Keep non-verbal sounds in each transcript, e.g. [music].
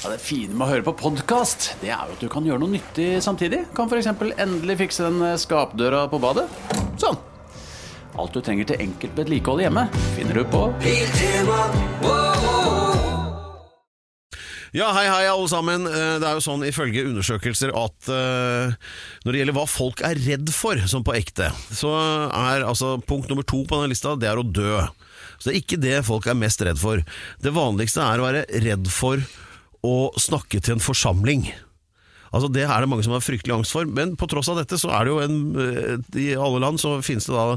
Ja, det fine med å høre på podkast, det er jo at du kan gjøre noe nyttig samtidig. Kan f.eks. endelig fikse den eh, skapdøra på badet. Sånn. Alt du trenger til enkelt vedlikehold hjemme, finner du på Ja, hei hei alle sammen. Eh, Det er jo sånn ifølge undersøkelser at eh, når det gjelder hva folk er redd for, som på ekte, så er altså punkt nummer to på denne lista, det er å dø. Så det er ikke det folk er mest redd for. Det vanligste er å være redd for å snakke til en forsamling. Altså Det er det mange som har fryktelig angst for, men på tross av dette så er det jo en eh, I alle land så finnes det da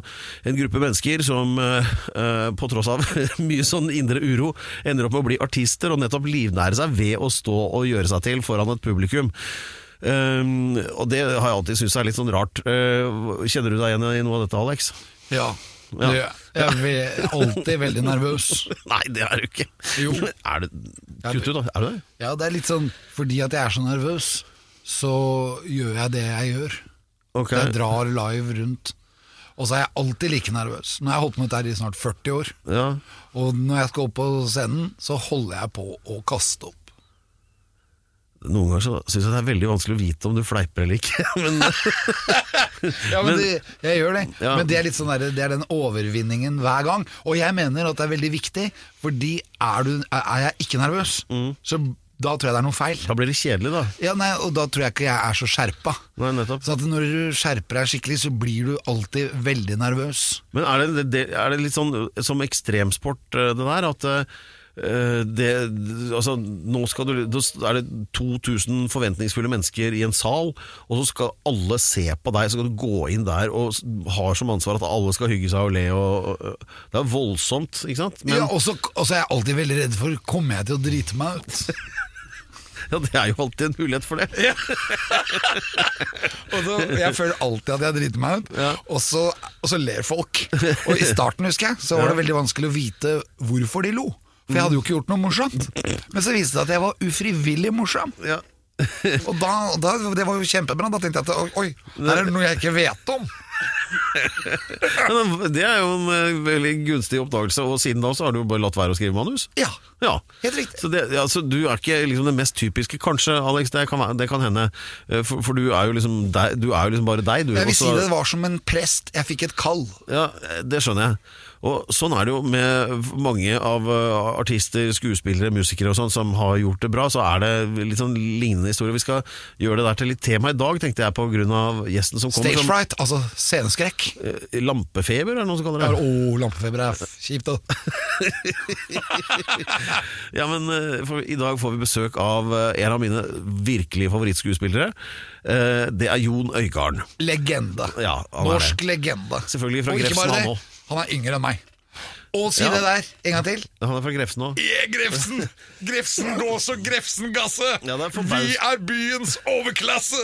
en gruppe mennesker som eh, eh, på tross av [laughs] mye sånn indre uro ender opp med å bli artister og nettopp livnære seg ved å stå og gjøre seg til foran et publikum. Um, og det har jeg alltid syntes er litt sånn rart. Kjenner du deg igjen i noe av dette, Alex? Ja. Ja. Jeg er alltid veldig nervøs. Nei, det er du ikke. Jo. Er det Kutt ut, da. Er du det? Ja, det er litt sånn Fordi at jeg er så nervøs, så gjør jeg det jeg gjør. Okay. Jeg drar live rundt. Og så er jeg alltid like nervøs. Nå har jeg holdt på med dette i snart 40 år. Ja. Og når jeg skal opp på scenen, så holder jeg på å kaste opp. Noen ganger så syns jeg det er veldig vanskelig å vite om du fleiper eller ikke. [laughs] Men Ja, men, Men- det, jeg gjør det. Ja. Men det er litt sånn der, det er den overvinningen hver gang. Og jeg mener at det er veldig viktig, fordi er, du, er jeg ikke nervøs, Mm. så da tror jeg det er noe feil. da blir det kjedelig, da. Ja, nei, Og da tror jeg ikke jeg er så skjerpa. Nei, nettopp. Så når du skjerper deg skikkelig, så blir du alltid veldig nervøs. Men er det, det, er det litt sånn som ekstremsport, eh, det der? At eh, det, altså, nå skal du, er det 2000 forventningsfulle mennesker i en sal, og så skal alle se på deg, så skal du gå inn der og har som ansvar at alle skal hygge seg og le. Og, det er voldsomt, ikke sant? Men ja, og så er jeg alltid veldig redd for Kommer jeg til å drite meg ut? [laughs] ja, det er jo alltid en mulighet for det. Og så, jeg føler alltid at jeg driter meg ut, Ja. og, så, og så ler folk. [laughs] Og i starten husker jeg Så var det veldig vanskelig å vite hvorfor de lo. For jeg hadde jo ikke gjort noe morsomt. Men så viste det at jeg var ufrivillig morsom. Ja. [laughs] Og da, da, det var jo kjempebra. Da tenkte jeg at oi, her er det noe jeg ikke vet om. [laughs] Det er jo en eh, veldig gunstig oppdagelse, og siden da så har du jo bare latt være å skrive manus. Ja, Ja. helt riktig. Så det, ja, så du er ikke liksom det mest typiske, kanskje, Alex, det kan, det kan hende. Eh, For, for du er jo liksom deg, du er jo liksom bare deg. Du, Jeg vil også. si det var som en prest. Jeg fikk et kall. Ja, det skjønner jeg. Og sånn er det jo med mange av eh, artister, skuespillere, musikere og sånn som har gjort det bra, så er det litt sånn lignende historie. Vi skal gjøre det der til litt tema i dag, tenkte jeg av gjesten som kommer. Stage fright, altså sceneskrekk. Eh, Lampefeber, er det noen som kaller det? Å, lampefeber er kjipt, da. [laughs] Ja, men eh, for, I dag får vi besøk av en av mine virkelige favorittskuespillere. Det er Jon Øigarden. Legende. Ja, Norsk legende. Selvfølgelig fra Grefsen, han òg. Han er yngre enn meg. Og si Ja. det der en gang til. Han er fra Grefsen òg. Yeah, Grefsen! Grefsen gås og Grefsen gasse! Ja, er Vi er byens overklasse!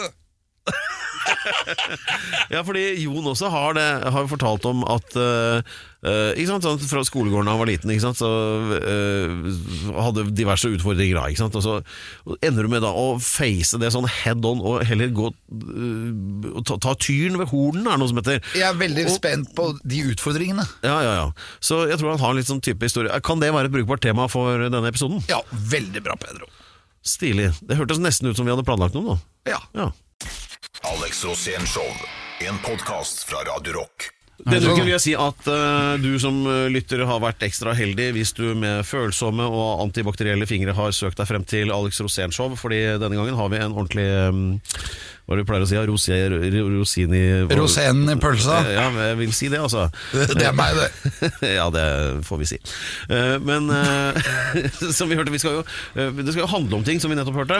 [laughs] Ja, fordi Jon også har, det, har fortalt om at eh, ikke sant, sånn, Fra skolegården da han var liten, ikke sant, så uh, hadde diverse utfordringer. da, ikke sant, Og så ender du med da å face det sånn head on, og heller gå uh, og ta, ta tyren ved hornen, er det noe som heter. Jeg er veldig spent på de utfordringene. Ja, ja, ja. Så jeg tror han har en litt sånn type historie. Kan det være et brukbart tema for denne episoden? Ja, veldig bra, Pedro. Stilig. Det hørtes nesten ut som vi hadde planlagt noe nå. Ja. Ja. Alex Rosén Show. En podkast fra Radio Rock. Denne uken vil jeg si at uh, du som eh, lytter har vært ekstra heldig hvis du med følsomme og antibakterielle fingre har søkt deg frem til Alex Rosén Show, fordi denne gangen har vi en ordentlig um, Hva er det du pleier å si? ja, rosé, rosin i Rosenen i pølsa. Ja, jeg vil si det, altså. [laughs] Det er meg, det. [laughs] ja, det får vi si. Eh, Men eh, [laughs] som vi hørte, vi skal jo, eh, det skal jo handle om ting, som vi nettopp hørte.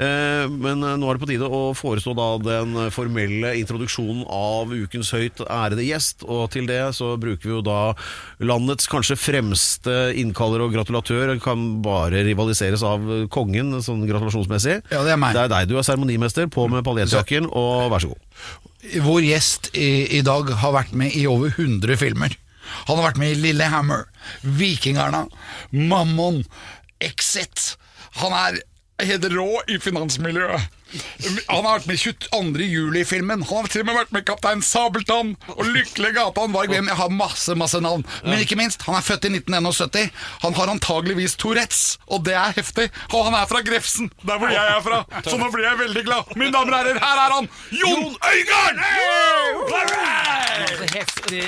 Men nå er det på tide å forestå da den formelle introduksjonen av ukens høyt ærede gjest. Og til det så bruker vi jo da landets kanskje fremste innkaller og gratulatør. Kan bare rivaliseres av kongen, sånn gratulasjonsmessig. Ja, det er meg. Det er deg. Du er seremonimester. På med paljettjakken, og vær så god. Vår gjest i, i dag har vært med i over 100 filmer. Han har vært med i Lillehammer, Vikingarna, Mammon, Exit. Han er helt rå i finansmiljøet. Han har vært med i 22. juli-filmen. Han har til og med vært med i Kaptein Sabeltann og Lykkelig gata. Han var? Jeg har masse masse navn. Men ikke minst, han er født i 1971. Han har antageligvis Tourettes, og det er heftig. Og han er fra Grefsen, der hvor jeg er fra. Så nå blir jeg veldig glad. Mine damer og herrer, her er han! Jon Øygarden! Altså, heftig,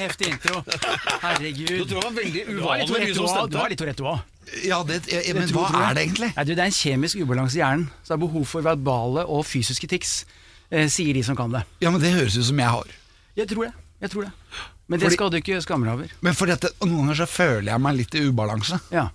heftig intro. Herregud. Du var veldig har litt uvanlig Tourette. Du stemte. litt Tourette også. Ja, det, jeg, men hva er det egentlig? Nei, du, det er en kjemisk ubalanse i hjernen. Så det er behov for verbale og fysiske tics, eh, sier de som kan det. Ja, men Det høres ut som jeg har. Jeg tror det. jeg tror det Men det Fordi- skal du ikke skamme deg over. Men fordi at det, noen ganger så føler jeg meg litt i ubalanse. Ja.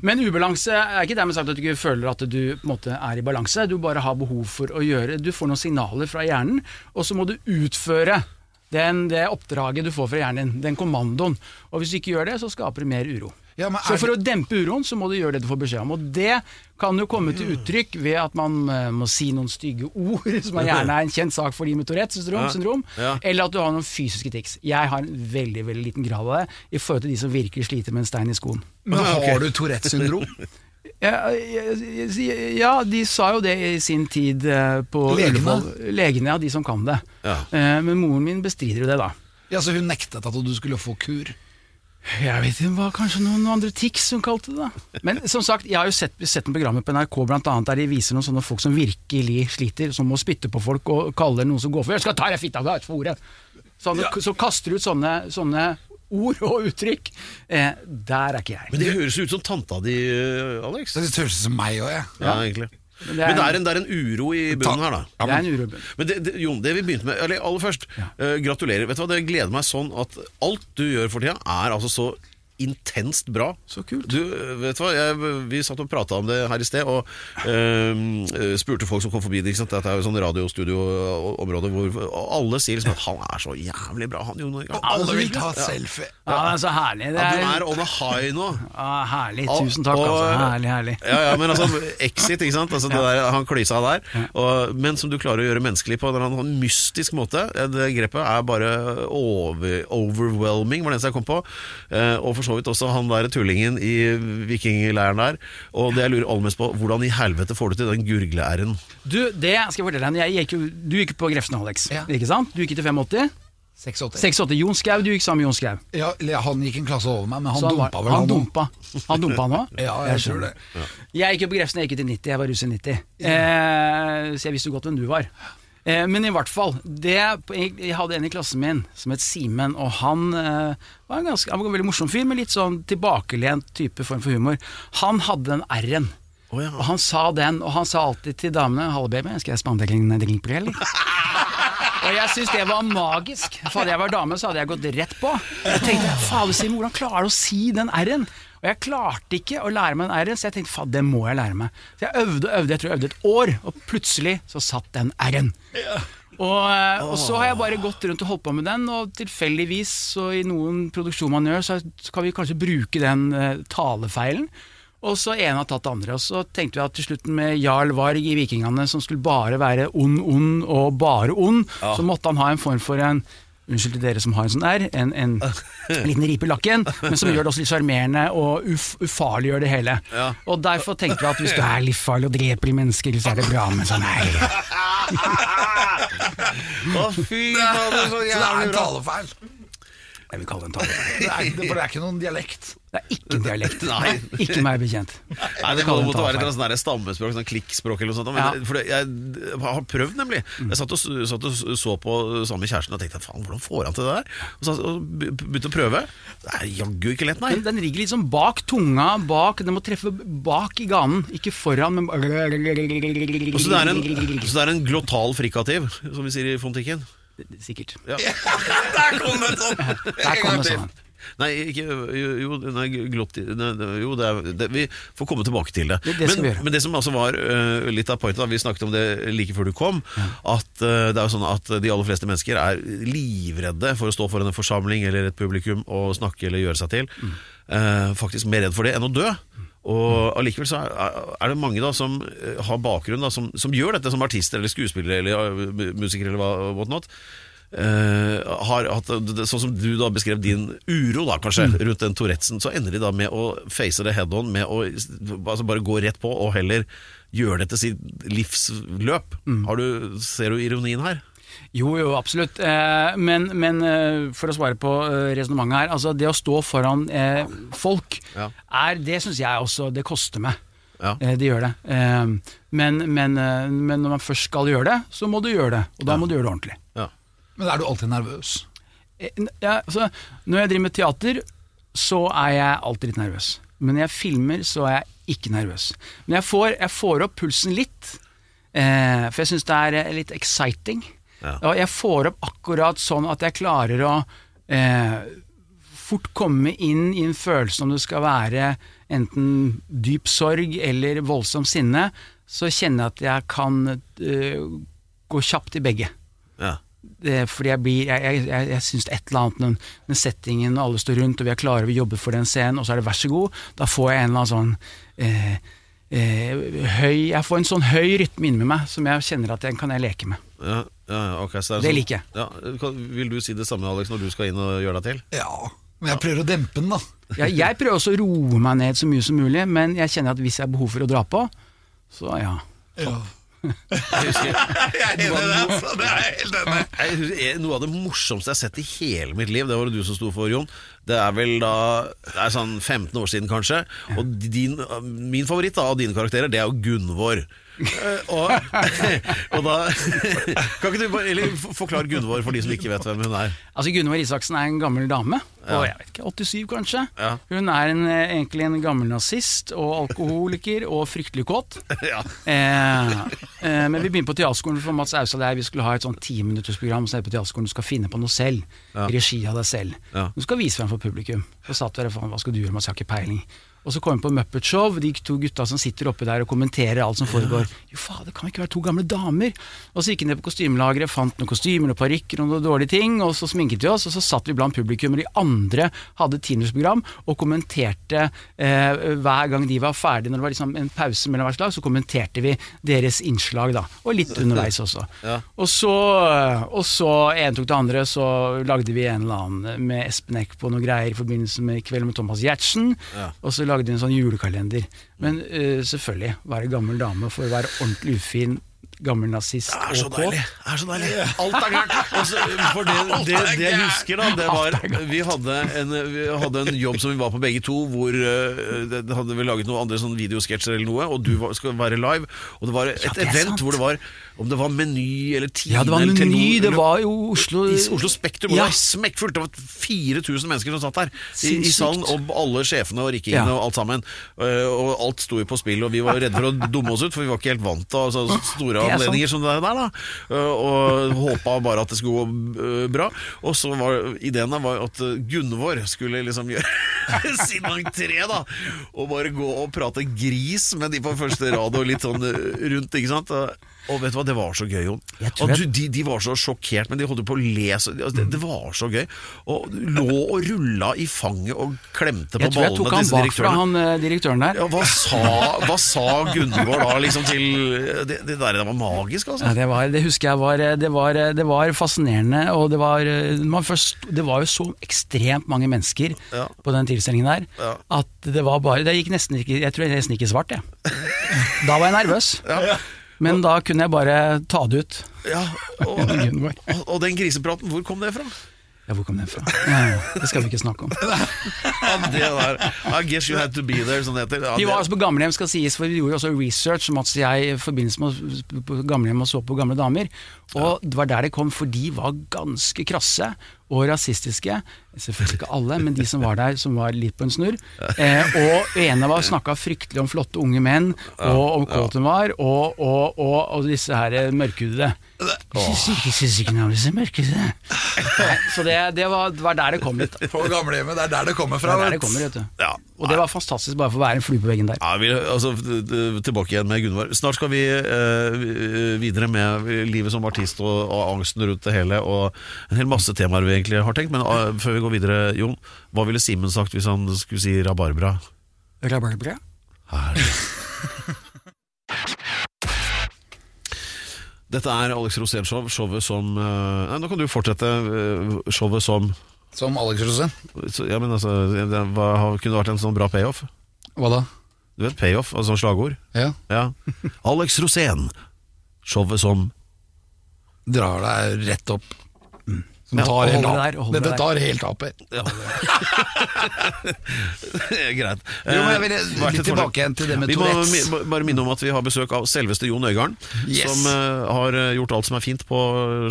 Men ubalanse er ikke dermed sagt at du ikke føler at du på en måte er i balanse. Du bare har behov for å gjøre Du får noen signaler fra hjernen, og så må du utføre den, det oppdraget du får fra hjernen din, den kommandoen. Og hvis du ikke gjør det, så skaper det mer uro. Ja, men Så for det- å dempe uroen, så må du gjøre det du får beskjed om. Og det kan jo komme til uttrykk ved at man uh, må si noen stygge ord, [laughs] som er gjerne er en kjent sak for de med Tourettes syndrom, Ja. syndrom Ja. eller at du har noen fysiske tics. Jeg har en veldig veldig liten grad av det i forhold til de som virkelig sliter med en stein i skoen. Men har du Tourettes syndrom? [laughs] Ja, ja, de sa jo det i sin tid eh, på Legene? Ullevål. Legene, ja, de som kan det. Ja. Eh, Men moren min bestrider jo det, da. Ja, Så hun nektet at du skulle få kur? Jeg vet ikke, det var kanskje noen andre tics hun kalte det, da. Men som sagt, jeg har jo sett, sett noen programmer på NRK blant annet, der de viser noen sånne folk som virkelig sliter, som må spytte på folk og kaller noen som går for 'Jeg skal ta deg fitta av for ordet'. Sånne, Så kaster ut sånne, sånne ord og uttrykk. Eh, der er ikke jeg. Men det høres ut som tanta di, eh, Alex. Det høres ut som meg òg, jeg. Ja, egentlig. Men Men det er en, det er en uro i bunnen her, da. Det er en urobunn. Men det, det, Jon, det vi begynte med Eller aller først, eh, gratulerer. Vet du hva, Det gleder meg sånn at alt du gjør for tida, er altså så intenst bra. Så kult. Du, vet du hva, jeg, Vi satt og prata om det her i sted, og eh, spurte folk som kom forbi. det, Ikke sant? Dette er jo sånn radiostudioområde hvor alle sier liksom at han er så jævlig bra, han Jon Øigarden. Alle vil ta selfie. Ja, det er så herlig. Det Ja, du er, er on a high nå. ja, herlig. Tusen takk, og- altså. Herlig, herlig. Ja, ja, men altså Exit, ikke sant? Altså, det der, han klysa der. Og, men som du klarer å gjøre menneskelig på en eller annen mystisk måte. Det grepet er bare over, overwhelming, var det eneste jeg kom på. Eh, og for så vidt også han der tullingen i vikingleiren der. Og det jeg lurer aller mest på, hvordan i helvete får du til den gurgle-r-en? Du, det skal jeg fortelle deg. Jeg gikk jo, du gikk på Grefsen, Alex. Ja. Ikke sant? Du gikk til 85. 86. 68. Jon Skau, du gikk sammen med Jon Skau. Ja, han gikk en klasse over meg, men han han dumpa vel Han dumpa. Han dumpa han òg? [laughs] Ja, jeg tror det. Jeg gikk jo på Grefsen, jeg gikk til 90. Jeg var russ i 90. Eh, så jeg visste jo godt hvem du var. Eh, men i hvert fall, det, jeg, hadde en i klassen min som het Simen, og han eh, var en ganske, han var en veldig morsom fyr, med litt sånn tilbakelent type form for humor. Han hadde den R-en. Oh, ja. Og han sa den, og han sa alltid til damene 'Hallo, baby, skal jeg spandere en drink på eller?' [laughs] Og jeg syntes det var magisk. For hadde jeg vært dame, så hadde jeg gått rett på. Jeg tenkte, fader Simen, hvordan klarer du å si den R-en? Og jeg klarte ikke å lære meg den R-en, så jeg tenkte, faen, det må jeg lære meg. Så jeg øvde og øvde, jeg tror jeg øvde et år, og plutselig så satt den R-en. Og, eh, og så har jeg bare gått rundt og holdt på med den, og tilfeldigvis, så i noen produksjon man gjør, så kan vi kanskje bruke den eh, talefeilen. Og så ene har tatt det andre. Og så tenkte vi at til slutten med Jarl Varg i Vikingene, som skulle bare være ond, ond og bare ond, så måtte han ha en form for en Unnskyld til dere som har en sånn R, en, en [laughs] liten ripe i lakken, men som gjør det også litt sjarmerende og uf, ufarliggjør det hele. Ja. Og derfor tenkte vi at hvis du er livsfarlig og dreper mennesker, så er det bra med sånn R. Å, fy fader, så [laughs] Så det er en talefeil. Jeg vil kalle det en tale. [laughs] Det er, for det er ikke noen dialekt. Det er ikke en dialekt. Nei. Ikke meg bekjent. Nei, Det må måtte være et sånn stammespråk, sånn klikkspråk eller noe sånt. Men, Ja. for det, jeg har prøvd, nemlig. Jeg satt og, satt og så på sammen med kjæresten og tenkte faen, hvordan får han til det der? Og så og begynte å prøve. Det er jaggu ikke lett, nei. Den, den ligger liksom bak tunga, bak Den må treffe bak i ganen, ikke foran, men Og så det er en, så det er en glottal frikativ, som vi sier i fontikken. Sikkert. Ja. [laughs] Der kom det sånn! [laughs] Der kom det sånn. Nei, ikke Jo, nei, glotti, nei, jo det er, det, vi får komme tilbake til det. Det- det men, men det som altså var uh, litt av pointet, da, vi snakket om det like før du kom, at uh, det er jo sånn at de aller fleste mennesker er livredde for å stå foran en forsamling eller et publikum og snakke eller gjøre seg til. Mm. Uh, faktisk mer redd for det enn å dø. Og allikevel så er, det mange da som eh, har bakgrunn da, som, som gjør dette som artister eller skuespillere eller musikere eller hva whatnot. Uh, har hatt Sånn som du da beskrev din uro, da kanskje, Mm. rundt den Tourettesen, så ender de da med å face det head on, med å altså bare gå rett på, og heller gjøre det til sitt livsløp. Mm. Har du, ser du ironien her? Jo, jo, absolutt. Eh, men, men eh, for å svare på eh, resonnementet her. Altså, det å stå foran folk, Ja. er, det syns jeg også det koster meg. Ja. Det gjør det. Men, men, men når man først skal gjøre det, så må du gjøre det. Og da må du gjøre det ordentlig. Ja. Men er du alltid nervøs? Ja, altså, når jeg driver med teater, så er jeg alltid litt nervøs. Men når jeg filmer, så er jeg ikke nervøs. Men jeg får, jeg får opp pulsen litt, eh, for jeg syns det er litt exciting. Ja. Og jeg får opp akkurat sånn at jeg klarer å eh, fort komme inn i en følelse om det skal være enten dyp sorg eller voldsom sinne, så kjenner jeg at jeg kan eh, gå kjapt i begge Ja. det, fordi jeg blir Jeg, jeg, jeg, jeg syns et eller annet med, settingen, og alle står rundt, og vi er klare, vi jobber for den scenen, og så er det vær så god. Da får jeg en eller annen sånn eh, høy Jeg får en sånn høy rytme inni meg som jeg kjenner at den kan jeg leke med. Ja, ja, okay, ok, så Det sånn- liker jeg. Ja, vil du si det samme, Alex, når du skal inn og gjøre deg til? Ja, men jeg prøver å dempe den, da. Jeg, jeg prøver også å roe meg ned så mye som mulig, men jeg kjenner at hvis jeg har behov for å dra på, så ja. Ja. Jeg husker, [laughs] Jeg er enig i det, altså. Det er helt enig. jeg husker Noe av det morsomste jeg har sett i hele mitt liv, det var det du som sto for, Jon. Det er vel da Det er sånn 15 år siden, kanskje. Og din, min favoritt da, av dine karakterer, det er jo Gunvor. Eh, og, [laughs] og da [laughs] Kan ikke du bare eller, forklare Gunvor for de som ikke vet hvem hun er? Altså Gunvor Isaksen er en gammel dame, Ja. og jeg vet ikke, 87 kanskje. Ja. Hun er en, eh, egentlig en gammel nazist og alkoholiker og fryktelig kåt. [laughs] Ja. Eh, eh, men vi begynner på teaterskolen for Mats Ausa der vi skulle ha et sånn timinuttersprogram på teaterskolen. Du skal finne på noe selv, i regi av deg selv. Du skal vise frem for publikum. Så satt vi der, faen, hva skal du gjøre, Mats, jeg har ikke peiling. Og så kom vi på Muppet Show, de to gutta som sitter oppe der og kommenterer alt som foregår. Jo fader, kan vi ikke være to gamle damer? Og så gikk vi ned på kostymelageret, fant noen kostymer og parykker og noen dårlige ting, og så sminket vi oss, og så satt vi blant publikum, og de andre hadde timinuttersprogram og kommenterte eh, hver gang de var ferdige, når det var liksom en pause mellom hvert slag, så kommenterte vi deres innslag, da. Og litt underveis også. Ja. Og så, og så en tok det andre, så lagde vi en eller annen med Espen Eck på noen greier i forbindelse med Kvelden med Thomas Giertsen. Ja. Og så lagde vi en sånn julekalender. Men uh, selvfølgelig, være gammel dame for å være ordentlig ufin, gammel nazist Det er så deilig! Det er så deilig. Alt er gærent! For det, det, det jeg husker, da, det var vi hadde, en, vi hadde en jobb som vi var på begge to, hvor eh, det hadde vi laget noen andre sånn videosketsjer eller noe, og du var, skal være live. Og det var et Ja, det event sant. hvor det var Om det var Meny eller Tine Ja, det var eller Meny, Telenor, det var jo Oslo i Oslo Spektrum. Ja. Det var smekkfullt. Det var 4000 mennesker som satt der i, i salen. Og alle sjefene og rikkingene Ja. og alt sammen. Eh, og alt sto jo på spill, og vi var redde for å dumme oss ut, for vi var ikke helt vant til altså, store er anledninger som det der. da Eh, Og håpa bare at det skulle gå eh, bra. Og så var ideen var at Gunvor skulle liksom [laughs] gjøre sin entré, da. Og bare gå og prate gris med de på første rad og litt sånn rundt, ikke sant. Og, vet du hva, det var så gøy, Jon. Du, de, de var så sjokkert, men de holdt på å le. så- altså, Det, det var så gøy. Og lå og rulla i fanget og klemte på ballene Jeg tror jeg tok han bak bakfra, han eh, direktøren der. Ja, hva sa, hva sa Gunvor da, liksom til Det, det der det var magisk, altså. Ja, det, var, det husker jeg var det, var det var fascinerende, og det var, man først, det var jo så ekstremt mange mennesker Ja. på den tilstelningen der, Ja. at det var bare Det gikk nesten ikke Jeg tror jeg nesten gikk i svart, jeg. Da var jeg nervøs. Ja. Men da kunne jeg bare ta det ut. Ja, [laughs] og, og, og den grisepraten, hvor kom det fra? Ja, hvor kom den fra? Nei, det skal vi ikke snakke om. [laughs] Det der I guess you had to be there, som det heter. Vi var altså på gamlehjem, skal sies, for vi gjorde også research, Mats og jeg, i forbindelse med gamlehjem og så på gamle damer. Og det var der det kom, for de var ganske krasse og rasistiske. Selvfølgelig ikke alle, men de som var der, som var litt på en snurr. Eh, og en av oss snakka fryktelig om flotte unge menn, og om hvor kåt hun var, og, og, og, og disse her mørkhudede. Så det, det, var, det var der det kom litt. Det På gamlehjemmet, det er der det kommer er fra. der det kommer, vet du. Ja. Og det var fantastisk bare for å være en flue på veggen der. Ja, vi, altså, tilbake igjen med Gunvor. Snart skal vi eh, videre med livet som artist og, og angsten rundt det hele, og en hel masse temaer vi egentlig har tenkt. Men uh, før vi går videre, Jon, hva ville Simen sagt hvis han skulle si rabarbra? Rabarbra? [laughs] Dette er Alex Rosén-show, showet som eh, Nei, Nå kan du fortsette eh, showet som Som Alex Rosén. Ja, men altså det, var, Kunne det vært en sånn bra payoff? Hva da? Du vet payoff, altså slagord? Ja. Ja. Alex Rosén, showet som Drar deg rett opp. Som tar helt av. Dette tar helt av. Per. [laughs] Greit. Jo, men jeg vil Eh, litt tilbake igjen til det med Vi Tourettes. Vi må bare minne om at vi har besøk av selveste Jon Øigarden. Yes. Som eh, har eh, gjort alt som er fint på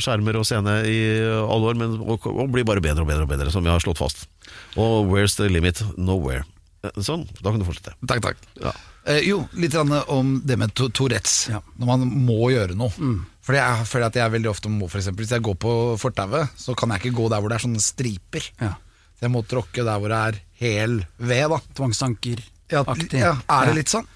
skjermer og scene i alle år, men, og, og blir bare bedre og bedre og bedre, som vi har slått fast. Og where's the limit? Nowhere. Sånn, da kan du fortsette. Takk, takk. Ja. Eh, jo, litt om det med to- Tourettes. Ja. Når man må gjøre noe. Fordi jeg føler at jeg veldig ofte må, for eksempel, Hvis jeg går på fortauet, så kan jeg ikke gå der hvor det er sånne striper. Ja. Så jeg må tråkke der hvor det er hel ved. da Tvangstanker. ja, ja, Er det litt sånn?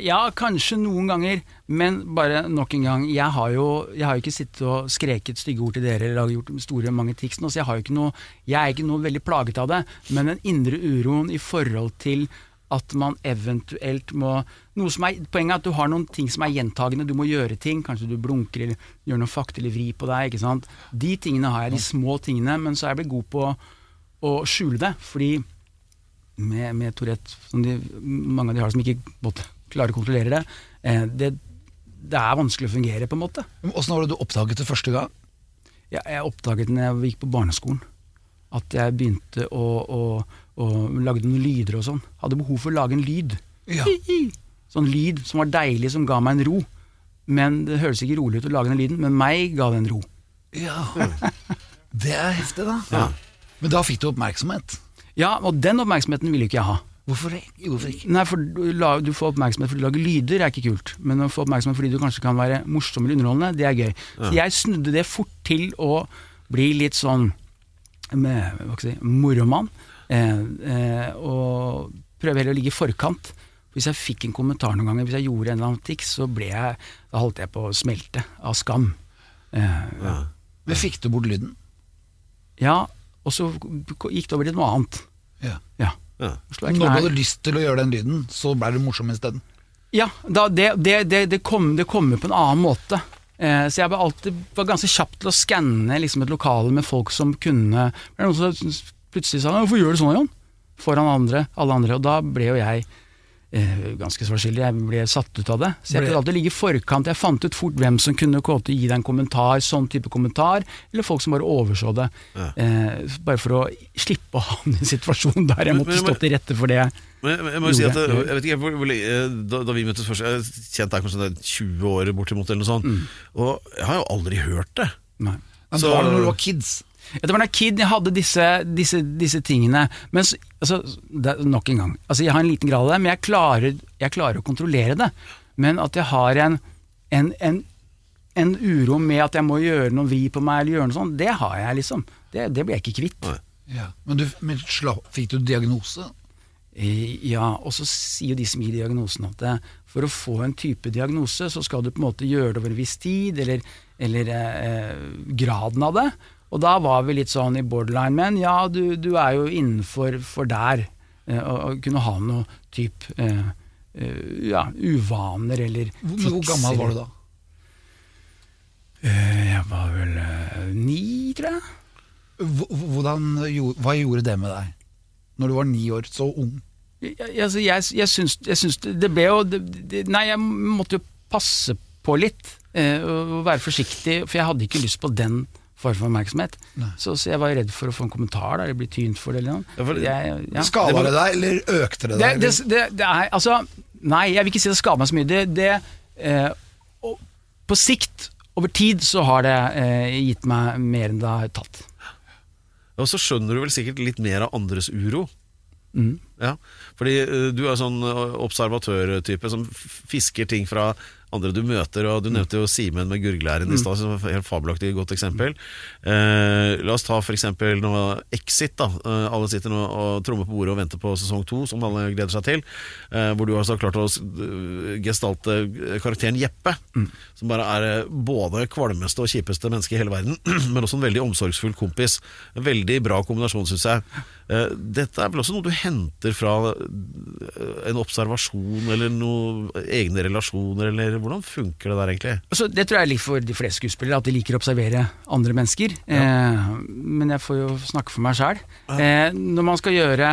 Ja, kanskje noen ganger, men bare nok en gang. Jeg har jo jeg har jo ikke sittet og skreket stygge ord til dere eller gjort store mange tics nå, så jeg, har ikke noe, jeg er ikke noe veldig plaget av det. Men den indre uroen i forhold til at man eventuelt må noe som er, Poenget er at du har noen ting som er gjentagende. Du må gjøre ting. Kanskje du blunker eller gjør noe fakt eller vri på deg. ikke sant? De tingene har jeg, de små tingene, men så er jeg blitt god på å skjule det. Fordi med, med Tourette, som de, mange av de har som ikke måtte, klarer å kontrollere det, eh, det, det er vanskelig å fungere, på en måte. Åssen var det du oppdaget det første gang? Jeg, jeg oppdaget når jeg gikk på barneskolen, at jeg begynte å, å, å lagde noen lyder og sånn. Hadde behov for å lage en lyd. Ja. [laughs] Sånn lyd som var deilig, som ga meg en ro. Men det høres ikke rolig ut å lage den lyden, men meg ga det en ro. Ja. [laughs] Det er heftig, da. Men da fikk du oppmerksomhet. Ja, og den oppmerksomheten ville ikke jeg ha. Hvorfor. Hvorfor ikke? Nei, for du, la, du får oppmerksomhet fordi du lager lyder, er ikke kult. Men å få oppmerksomhet fordi du kanskje kan være morsom eller underholdende, det er gøy. Så jeg snudde det fort til å bli litt sånn med, hva skal jeg si, moromann. Eh, eh, og prøve heller å ligge i forkant. Hvis jeg fikk en kommentar noen ganger, hvis jeg gjorde en eller annen tics, så ble jeg, da holdt jeg på å smelte av skam. Eh, Men fikk du bort lyden? ja, og så gikk det over til noe annet. Ja. Ja. Ja. Når du hadde lyst til å gjøre den lyden, så ble du morsom isteden. Ja, da, det, det, det, det, kom, det kommer på en annen måte. Eh, så jeg var alltid var ganske kjapp til å skanne liksom, et lokale med folk som kunne Det er noen som plutselig sa han 'hvorfor gjør du sånn, Jon?' foran andre, alle andre. Og da ble jo jeg eh, ganske svarskyldig. Jeg ble satt ut av det. Så jeg kunne prøvde alltid å ligge i forkant. Jeg fant ut fort hvem som kunne komme til å gi deg en kommentar, sånn type kommentar, eller folk som bare overså det. Eh, bare for å slippe å havne i en situasjon der jeg måtte men- stå til rette for det. Men jeg, jeg må jo si at Gjorde jeg. jeg vet ikke hvor, hvor lenge eh, da, da vi møttes først Jeg har kjent deg kanskje sånn 20 år bortimot eller noe sånt. Og jeg har jo aldri hørt det. Nei. Men Så- var det når du var kids. Det var da kid jeg hadde disse, disse, disse tingene. Men så, altså, det, nok en gang. Altså, jeg har en liten grad av det, men jeg klarer, jeg klarer å kontrollere det. Men at jeg har en, en, en, en uro med at jeg må gjøre noe vri på meg, eller gjøre noe sånt, det har jeg liksom. Det, det blir jeg ikke kvitt. Ja. Men, du, men sla, fikk du diagnose? Eh, Ja, og så sier jo de som gir diagnosen at det, for å få en type diagnose, så skal du på en måte gjøre det over en viss tid, eller, eller eh, graden av det. Og da var vi litt sånn i borderline, men ja, du, du er jo innenfor for der. Eh, å, eh, kunne ha noe type eh, eh, ja, uvaner eller Hvor, hvor gammel var du da? Eh, jeg var vel ni, tror jeg. Hvordan, hva gjorde det med deg? Når du var ni år, så ung? Jeg, altså, jeg, jeg, syns, jeg syns det det ble jo det, det, Nei, jeg måtte jo passe på litt. Eh, og være forsiktig, for jeg hadde ikke lyst på den form for oppmerksomhet. Så, så jeg var redd for å få en kommentar der, eller bli tynt for det eller noe. Ja, Jeg- ja. Skada det deg, eller økte det Det, deg? det, det, det er altså Nei, jeg vil ikke si det skader meg så mye. Det, det, eh, og på sikt, over tid, så har det eh, gitt meg mer enn det har tatt. Og så skjønner du vel sikkert litt mer av andres uro. Mm. Ja, fordi eh, du er sånn eh, observatørtype som fisker ting fra andre du møter, og du nevnte jo Simen med gurglæren i stad, som er et helt fabelaktig godt eksempel. Eh, la oss ta eksempel nå Exit, da. Eh, alle sitter nå og trommer på bordet og venter på sesong to, som alle gleder seg til. Eh, hvor du altså har klart å eh, gestalte karakteren Jeppe, som bare er eh, både kvalmeste og kjipeste menneske i hele verden, [clears throat] men også en veldig omsorgsfull kompis. En veldig bra kombinasjon, syns jeg. Eh, dette er vel også noe du henter fra eh, en observasjon eller noen egne relasjoner, eller hvordan funker det der egentlig? Altså, det tror jeg er litt for de fleste skuespillere, at de liker å observere andre mennesker. Eh, men jeg får jo snakke for meg sjæl. Eh, når man skal gjøre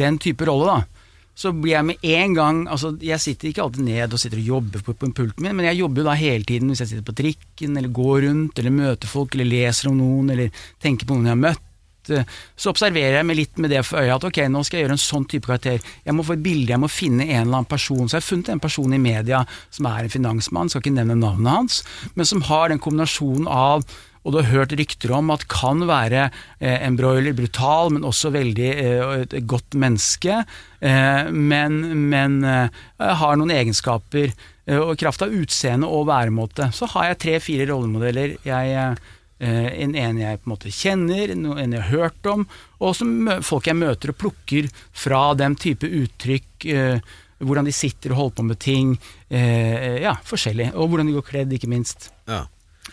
den type rolle, da, så blir jeg med en gang altså Jeg sitter ikke alltid ned og sitter og jobber på, på pulten min, men jeg jobber jo da hele tiden hvis jeg sitter på trikken, eller går rundt, eller møter folk, eller leser om noen, eller tenker på noen jeg har møtt. Eh, Så observerer jeg meg litt med det for øya at ok, nå skal jeg gjøre en sånn type karakter. Jeg må få et bilde, jeg må finne en eller annen person. Så jeg har funnet en person i media som er en finansmann, skal ikke nevne navnet hans, men som har den kombinasjonen av og du har hørt rykter om at kan være eh, en broiler, brutal, men også veldig eh, et godt menneske. Eh, men men eh, har noen egenskaper eh, og kraft av utseende og væremåte. Så har jeg tre-fire rollemodeller. Jeg, en, en jeg på en måte kjenner, en, en jeg har hørt om, og som folk jeg møter og plukker fra den type uttrykk. eh, hvordan de sitter og holder på med ting. eh, ja, forskjellig. Og hvordan de går kledd, ikke minst. Ja.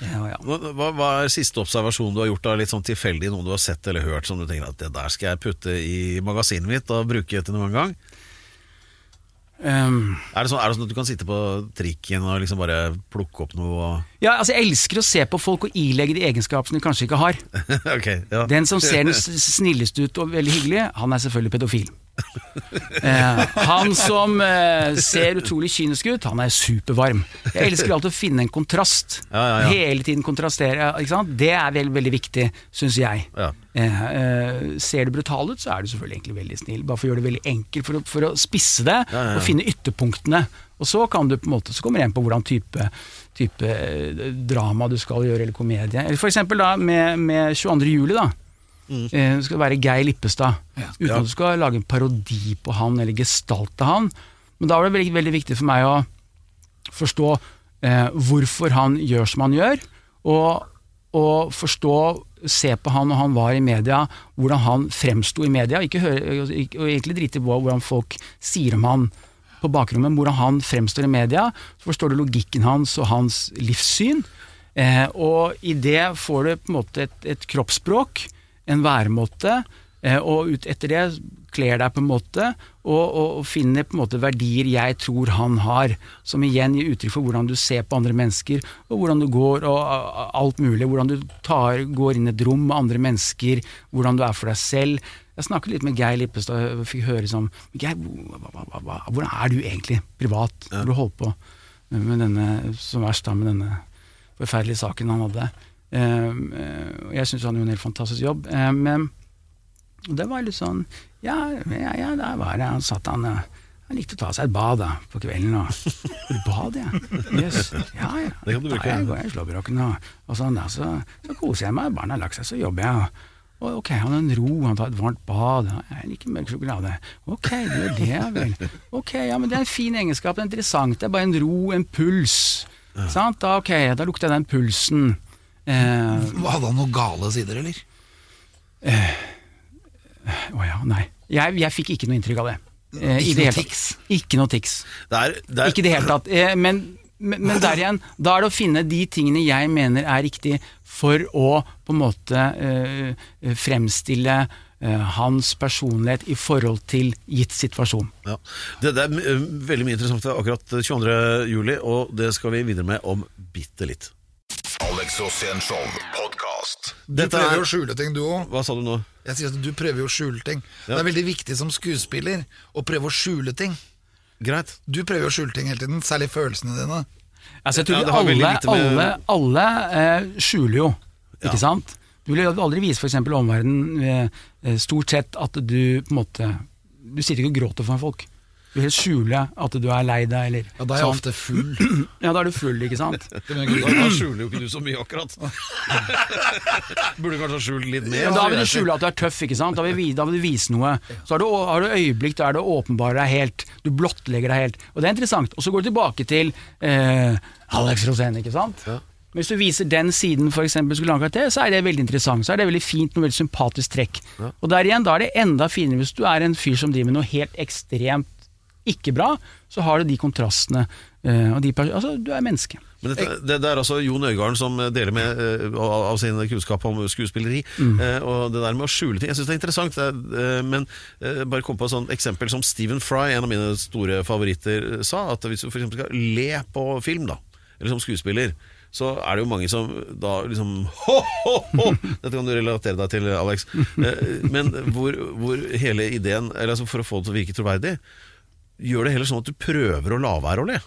Ja, ja. Hva, hva hva er siste observasjon du har gjort av litt sånn tilfeldig, noe du har sett eller hørt som du tenker at det der skal jeg putte i magasinet mitt og bruke til noen gang? Um, Er det, sånn, er det sånn at du kan sitte på trikken og liksom bare plukke opp noe og [laughs] ja, altså Jeg elsker å se på folk og ilegge de egenskaper som de kanskje ikke har. okay, ja. Den som ser den [laughs] snilleste ut og veldig hyggelig, han er selvfølgelig pedofil. Eh, han som eh, ser utrolig kynisk ut, han er supervarm. Jeg elsker alltid å finne en kontrast. Ja, ja, ja. Hele tiden kontrastere. Det er veldig, veldig viktig, syns jeg. Ja. Eh, eh, ser du brutal ut, så er du selvfølgelig egentlig veldig snill. Bare for å gjøre det veldig enkelt, for å, for å spisse det og finne ytterpunktene. Og så kan du på en måte, så kommer det igjen på hvordan type, type eh, drama du skal gjøre, eller komedie. Eller for eksempel da med, med 22. juli, da. Eh, Du skal være Geir Lippestad. Uten Mm. Ja. at du skal lage en parodi på han, eller gestalte han. Men da var det veldig, veldig viktig for meg å forstå eh, hvorfor han gjør som han gjør, og, og forstå, se på han når han var i media, hvordan han fremsto i media, ikke høre, og egentlig drite i hvordan folk sier om han på bakrommet, hvordan han fremstår i media, så forstår du logikken hans og hans livssyn, eh, og i det får du på en måte et, et kroppsspråk, en væremåte, eh, og ut etter det kler deg på en måte, og, og, og finner på en måte verdier jeg tror han har, som igjen gir uttrykk for hvordan du ser på andre mennesker, og hvordan du går, og alt mulig, hvordan du tar, går inn i et rom med andre mennesker, hvordan du er for deg selv. Jeg snakket litt med Geir Lippestad og fikk høre sånn Geir, hvordan er du egentlig privat når du holder på med denne, som verst da, med denne forferdelige saken han hadde. Um, eh, jeg syns han gjorde en helt fantastisk jobb. Eh, men det var litt sånn Ja, ja, ja der var det. Han satt han eh, Han likte å ta seg et bad da, på kvelden. Og, [laughs] et bad, ja. Yes. Ja, ja. Det kan du bruke. Da jeg går jeg i slåbroken og, og sånn. Da, så, så koser jeg meg. Barna har lagt seg, så jobber jeg. Og, og ok, han har en ro, han tar et varmt bad. Jeg liker mørk sjokolade. Ok, det er det, ja vel. Ok, ja, men det er en fin egenskap, det er interessant. Det er bare en ro, en puls. Sant? Da, ok, da lukter jeg den pulsen. Eh, Hadde han noen gale sider, eller? Å ja, nei. Jeg, jeg fikk ikke noe inntrykk av det. Eh, Ikke det noe tics? Ikke noe tics. Det er, det er, Ikke i det hele tatt. Eh, men, men, men der igjen, da er det å finne de tingene jeg mener er riktig for å på en måte eh, fremstille eh, hans personlighet i forhold til gitt situasjon. ja. det, det er eh, veldig mye interessant akkurat 22. juli, og det skal vi videre med om bitte litt. Alex Rosén Show podkast. Du Dette prøver er- jo å skjule ting, du òg. Hva sa du nå? Jeg sier at du prøver jo å skjule ting. Det er veldig viktig som skuespiller å prøve å skjule ting. Greit. Du prøver jo å skjule ting hele tiden, særlig følelsene dine. Altså, jeg tror Ja, det veldig alle, lite med- alle, alle eh, skjuler jo, ikke sant? Du vil jo aldri vise f.eks. omverdenen eh, eh, stort sett at du på en måte Du sitter ikke og gråter for folk. Du vil skjule at du er lei deg, eller Ja, Da er jeg sånn. ofte full. [clears throat] Ja, da er du full, ikke sant? [laughs] Da, da skjuler jo ikke du så mye, akkurat. [laughs] Burde kanskje ha skjult litt mer. Men da vil du skjule at du er tøff, ikke sant? Da vil, vi- da vil du vise noe. Så har du, har du øyeblikk der du åpenbarer deg helt. Du blottlegger deg helt. Og det er interessant. Og så går du tilbake til eh, Alex Rosén, ikke sant? Men Hvis du viser den siden for eksempel, skulle lage karakter, så er det veldig interessant. Så er det veldig fint, noe veldig sympatisk trekk. Og der igjen, da er det enda finere hvis du er en fyr som driver med noe helt ekstremt ikke bra, så har du de kontrastene. eh, og de, altså, du er menneske. Men dette, det, det er altså Jon Øigarden som deler med eh, av, sin kunnskap om skuespilleri. Mm. Eh, og det der med å skjule ting Jeg syns det er interessant. Det er, men bare kom på et sånt eksempel som Stephen Fry, en av mine store favoritter, sa. At hvis du f.eks. skal le på film, da, eller som skuespiller, så er det jo mange som da liksom [laughs] ho, ho, ho! Dette kan du relatere deg til, Alex. Men hvor, hvor hele ideen eller altså For å få det til å virke troverdig, gjør det heller sånn at du prøver å la være å le.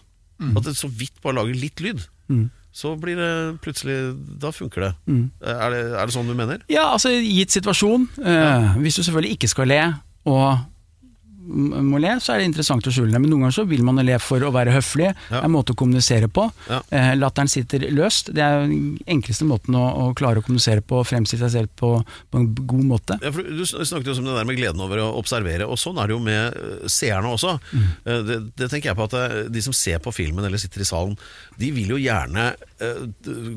At det så vidt bare lager litt lyd. Så blir det plutselig Da funker det. Er det. Er det sånn du mener? Ja, altså gitt situasjon. eh, Hvis du selvfølgelig ikke skal le, og må le, så er det interessant å skjule det. Men noen ganger så vil man le for å være høflig. Det er en måte å kommunisere på. Ja. Eh, latteren sitter løst. Det er den enkleste måten å, å klare å kommunisere på og fremstille seg selv på, på en god måte. Ja, du snakket jo om det der med gleden over å observere, og sånn er det jo med eh, seerne også. Mm. Det, det tenker jeg på at eh, De som ser på filmen eller sitter i salen, de vil jo gjerne eh,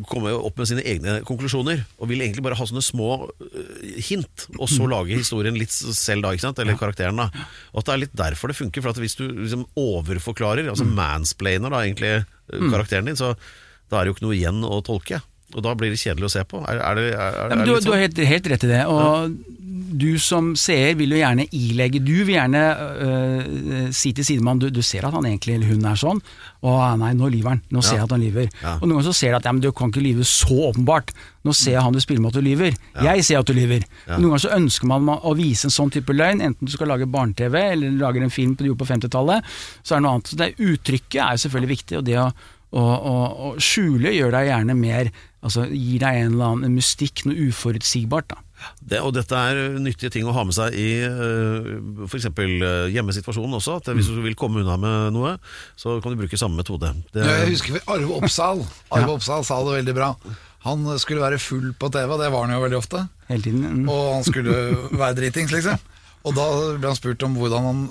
komme opp med sine egne konklusjoner, og vil egentlig bare ha sånne små eh, hint, og så lage historien litt selv da, ikke sant? eller karakteren da. Og at det er litt derfor det funker, for at hvis du liksom overforklarer, altså mansplainer da egentlig eh, karakteren din, så da er det jo ikke noe igjen å tolke. Og da blir det kjedelig å se på. Er, er det, er, Ja, du, sånn? du har sånn? helt, helt rett i det. Og du som seer vil jo gjerne ilegge Du vil gjerne øh, si til sidemannen du, du ser at han egentlig eller hun er sånn. Å nei, nå lyver han. Nå ser jeg at han lyver. Og noen ganger så ser du at ja, men du kan ikke lyve så åpenbart. Nå ser jeg han du spiller med at du lyver. Jeg ser at du lyver. Noen ganger så ønsker man å vise en sånn type løgn, enten du skal lage barne-TV eller lager en film på, på 50-tallet. Så er det noe annet. Så det Uttrykket er jo selvfølgelig viktig, og det å, å, å skjule gjør deg gjerne mer Altså gir deg en eller annen mystikk, noe uforutsigbart. da. Det, og dette er nyttige ting å ha med seg i uh, f.eks. Uh, hjemmesituasjonen også. At hvis du vil komme unna med noe, så kan du bruke samme metode. Det, Jeg husker Arve Oppsal [laughs] Arve Oppsal sa det veldig bra. Han skulle være full på TV, og det var han jo veldig ofte. Hele tiden. Mm. Og han skulle være dritings, liksom. Og da ble han spurt om hvordan han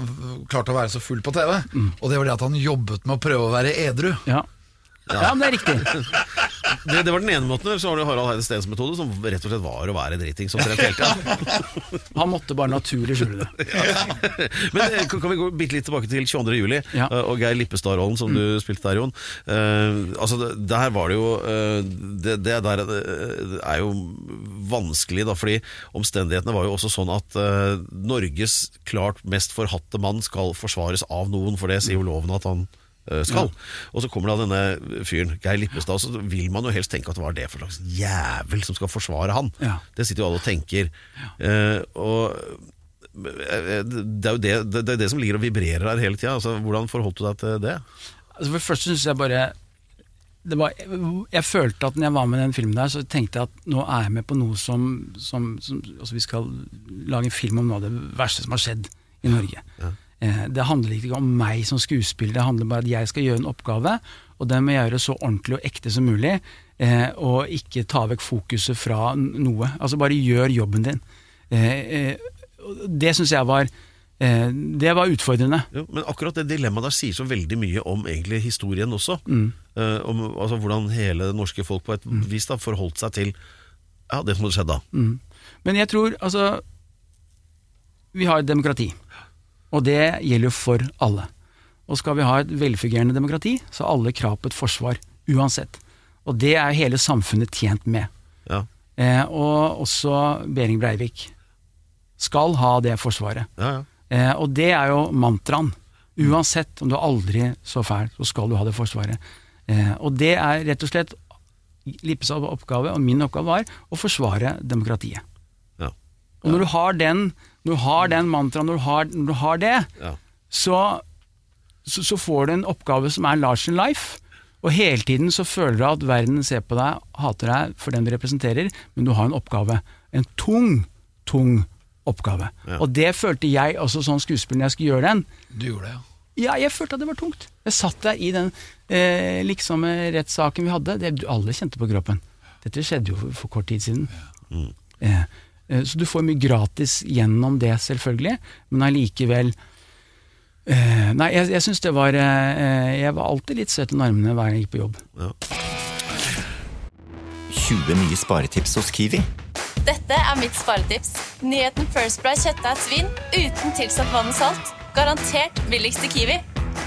klarte å være så full på TV. Og det var det at han jobbet med å prøve å være edru. Ja. Ja, men det er riktig. [laughs] det, det var den ene måten. Så har du Harald Heide Steens metode, som rett og slett var å være driting. Som hele tida. [laughs] Han måtte bare naturlig skjule det. [laughs] Men eh, kan kan vi gå bitte litt tilbake til 22. juli Ja. eh, og Geir Lippestad-rollen som du spilte der, Jon. Eh, altså, det- Der var det jo eh, Det, det der eh, er jo vanskelig, da, fordi omstendighetene var jo også sånn at eh, Norges klart mest forhatte mann skal forsvares av noen, for det sier jo loven at han skal. Og så kommer da denne fyren, Geir Lippestad, så vil man jo helst tenke at hva er det for slags jævel som skal forsvare han? Ja. Det sitter jo alle og tenker. Eh, og eh, det er jo det, det, det, er det som ligger og vibrerer her hele tida. Altså, hvordan forholdt du deg til det? Altså for det første syns jeg bare det var, Jeg følte at når jeg var med i den filmen der, så tenkte jeg at nå er jeg med på noe som, som, som altså Vi skal lage en film om noe av det verste som har skjedd i Norge. Eh, det handler ikke om meg som skuespiller, det handler bare om at jeg skal gjøre en oppgave, og den må jeg gjøre så ordentlig og ekte som mulig, eh, og ikke ta vekk fokuset fra noe. Altså bare gjør jobben din. Eh, eh, det syns jeg var eh, Det var utfordrende. Jo, men akkurat det dilemmaet der sier så veldig mye om egentlig historien også. Mm. om altså, hvordan hele det norske folk på et vis da forholdt seg til ja, det som hadde skjedd da. Mm. Men jeg tror, altså Vi har et demokrati, og det gjelder jo for alle. Og skal vi ha et velfungerende demokrati, så har alle krav på et forsvar, uansett. Og det er hele samfunnet tjent med. Ja, Eh, og også Behring Breivik skal ha det forsvaret. ja, ja. Eh, og det er jo mantraen. Uansett om du er aldri så fæl, så skal du ha det forsvaret. Eh, og det er rett og slett Lippes oppgave, og min oppgave var, å forsvare demokratiet. ja. Og når du har den, når du har den mantraen, når du har, når du har det, ja. så, så, så får du en oppgave som er large in life. Og hele tiden så føler du at verden ser på deg, hater deg for den du representerer, men du har en oppgave. En tung, tung oppgave. Ja. Og det følte jeg også som skuespiller når jeg skulle gjøre den. Du gjorde det, ja. Ja, jeg følte at det var tungt. Jeg satt der i den eh, liksom rettssaken vi hadde. Det, alle kjente på kroppen. Dette skjedde jo for, for kort tid siden. Eh, eh, så du får mye gratis gjennom det, selvfølgelig, men allikevel eh, Nei, jeg, jeg syns det var eh, Jeg var alltid litt søt i armene hver gang jeg gikk på jobb. 20 nye sparetips hos Kiwi. Dette er mitt sparetips. Nyheten First Price kjøttdeig svin uten tilsatt vann og salt. Garantert billigst i Kiwi.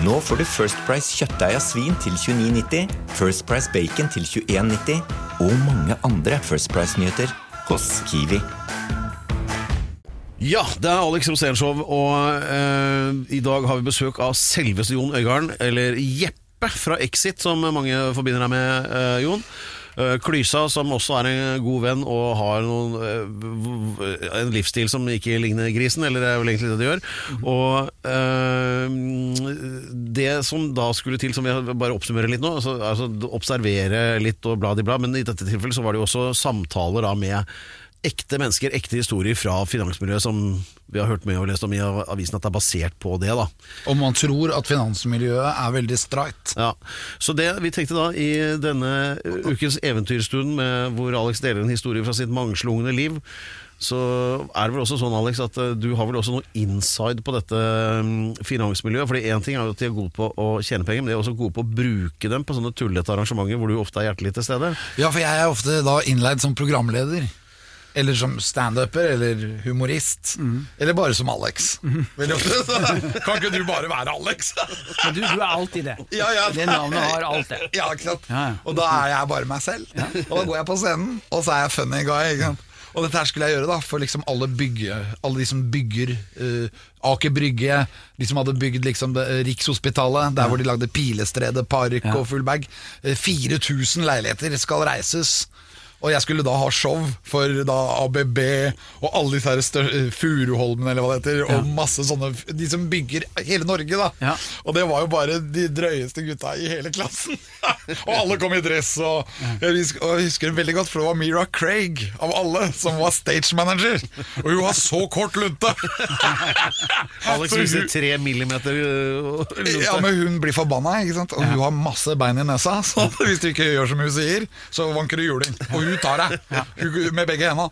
Nå får du First Price kjøttdeig av svin til 29,90, First Price bacon til 21,90 og mange andre First Price-nyheter hos Kiwi. Ja, det er Alex Rosénshow, og eh, i dag har vi besøk av selveste Jon Øigarden, eller Jeppe fra Exit, som mange forbinder deg med, eh, Jon. Eh, Klysa, som også er en god venn og har noen, eh, en livsstil som ikke ligner grisen, eller det er vel egentlig det det gjør. Og eh, det som da skulle til, som jeg bare oppsummerer litt nå, altså, altså observere litt og bla di bla, men i dette tilfellet så var det jo også samtaler da med ekte mennesker, ekte historier fra finansmiljøet som vi har hørt mye og lest om i avisen at det er basert på det. da. Og man tror at finansmiljøet er veldig streit. Ja, Så det vi tenkte da i denne ukens eventyrstund hvor Alex deler en historie fra sitt mangslungne liv, så er det vel også sånn Alex at eh, du har vel også noe inside på dette mm, finansmiljøet. Fordi én ting er jo at de er gode på å tjene penger, men de er også gode på å bruke dem på sånne tullete arrangementer hvor du ofte er hjertelig til stede. Ja, for jeg er ofte da innleid som programleder. Eller som standuper, eller humorist. Eller bare som Alex. Mm. [laughs] kan ikke du bare være Alex? Men du, du er alltid det. Ja, ja. Det navnet har alt det. Ja, ikke sant? Ja. Og da er jeg bare meg selv. Og da går jeg på scenen, og så er jeg funny guy. Og dette her skulle jeg gjøre da for liksom alle, bygge, alle de som bygger uh, Aker Brygge, de som hadde bygd liksom det, eh, Rikshospitalet, der hvor de lagde Pilestredet, Park og full bag. Eh, 4000 leiligheter skal reises. Og jeg skulle da ha show for da ABB og alle disse her eh, Furuholmen eller hva det heter, og masse sånne De som bygger hele Norge, da. Ja. Og det var jo bare de drøyeste gutta i hele klassen. [laughs] og alle kom i dress. Og jeg husker, og jeg husker det veldig godt, for det var Mira Craig av alle som var stage manager. Og hun har så kort lunte! [laughs] Alex viser tre millimeter øh, lunte. Ja, men hun blir forbanna, ikke sant? og hun har masse bein i nesa. [laughs] Så hvis du ikke gjør som hun sier, så vanker du juling. Og hun tar deg Hun- med begge hendene.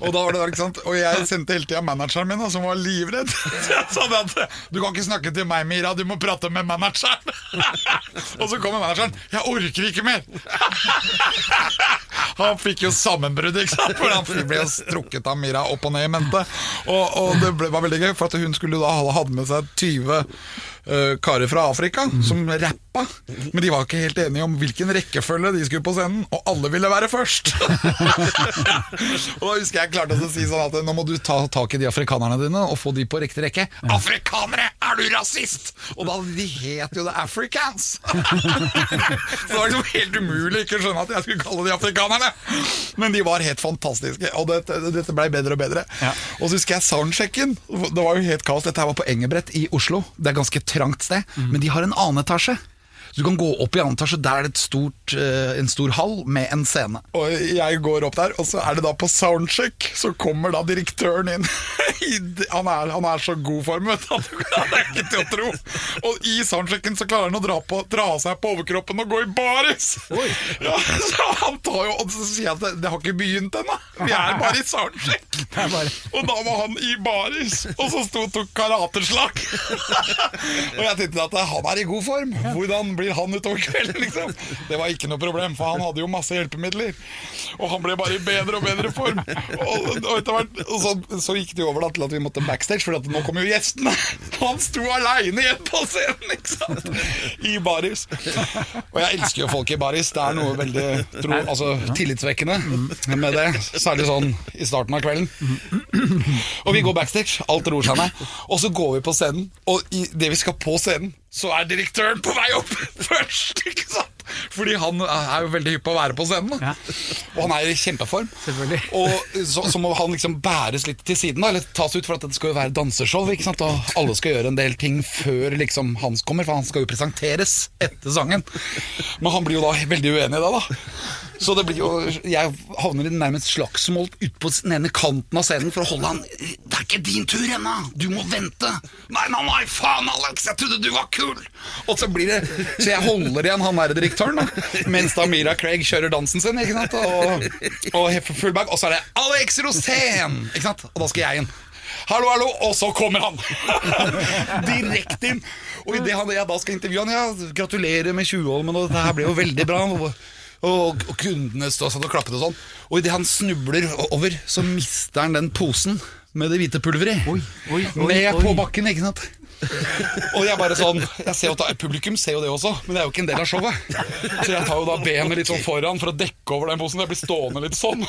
Og da var det der, ikke sant? Og jeg sendte hele tida manageren min, som var livredd. [laughs] Så jeg det at du kan ikke snakke til meg, Mira, du må prate med manageren. [laughs] Og så kommer manageren. Jeg orker ikke mer! [laughs] Han fikk jo sammenbrudd, ikke sant? For han ble jo strukket av Mira opp og ned i mente. Og, og det ble, var veldig gøy, for at hun skulle da hadde med seg 20 eh, karer fra Afrika som rappa. Men de var ikke helt enige om hvilken rekkefølge de skulle på scenen, og alle ville være først. [laughs] og da husker jeg klarte å si sånn at nå må du ta tak i de afrikanerne dine og få de på riktig rekke. Afrikanere! Er du rasist?! Og da de het jo The Africans! [laughs] Så det var liksom helt umulig ikke å skjønne at jeg skulle kalle de afrikanerne. Men de var helt fantastiske, og dette, dette ble bedre og bedre. Og så husker jeg soundchecken. Det var jo helt kaos. Dette her var på Engebrett i Oslo. Det er ganske ganske trangt sted, men de har en annen etasje. Så du kan gå opp i annen etasje, der er det et stort, eh, en stor hall med en scene. Og jeg går opp der, og så er det da på soundcheck, så kommer da direktøren inn. [laughs] Han, er, han er så god form, vet du. Det er ikke til å tro. Og i soundchecken så klarer han å dra, på, dra seg på overkroppen og gå i baris. [laughs] Ja, så han tar jo, og så sier jeg at det, det har ikke begynt ennå. Vi er bare i soundcheck. [laughs] Og da var han i baris, og så sto og tok karateslag. og jeg tenkte at han er i god form. Hvordan blir han utover kvelden, liksom? Det var ikke noe problem, for han hadde jo masse hjelpemidler. Og han ble bare i bedre og bedre form. Og, og, etter hvert, og så, så gikk det jo over da, til at vi måtte backstage, for nå kom jo gjestene. Han sto aleine igjen på scenen, ikke sant? I baris. Og jeg elsker jo folk i baris. Det er noe veldig tro, altså, tillitsvekkende med det. Særlig sånn i starten av kvelden. Og vi går backstage, alt roer seg ned. Og så går vi på scenen, og i det vi skal på scenen, så er direktøren på vei opp [laughs] først, ikke sant? Fordi han er jo veldig hypp på å være på scenen. da. Og han er i kjempeform. Og så, så må han liksom bæres litt til siden, da, eller tas ut, for at det skal jo være danseshow. ikke sant? Og alle skal gjøre en del ting før liksom hans kommer, for han skal jo presenteres etter sangen. Men han blir jo da veldig uenig i det, da. Så det blir jo Jeg havner i nærmest slagsmål Ute på den ene kanten av scenen for å holde han Det er ikke din tur ennå! Du må vente! Nei, nei, nei, faen, Alex! Jeg trodde du var kul! Og så blir det Så jeg holder igjen han derre direktøren, da. Mens da Mira Craig kjører dansen sin, ikke sant? Og, og heffer full bag. Og så er det Alex Rosén! Ikke sant? Og da skal jeg inn. Hallo, hallo, og så kommer han! [laughs] Direkte inn. Og idet jeg da skal intervjue han, ja, gratulerer med 20-åren, men dette her ble jo veldig bra. Og, og, kundene stod satt og klappet og sånn. Og idet han snubler over, så mister han den posen med det hvite pulveret oi, oi, oi, oi. på bakken, ikke sant. Og jeg bare sånn jeg ser jo da, Publikum ser jo det også, men det er jo ikke en del av showet. Så jeg tar jo da benet litt sånn foran for å dekke over den posen. Jeg blir stående litt sånn.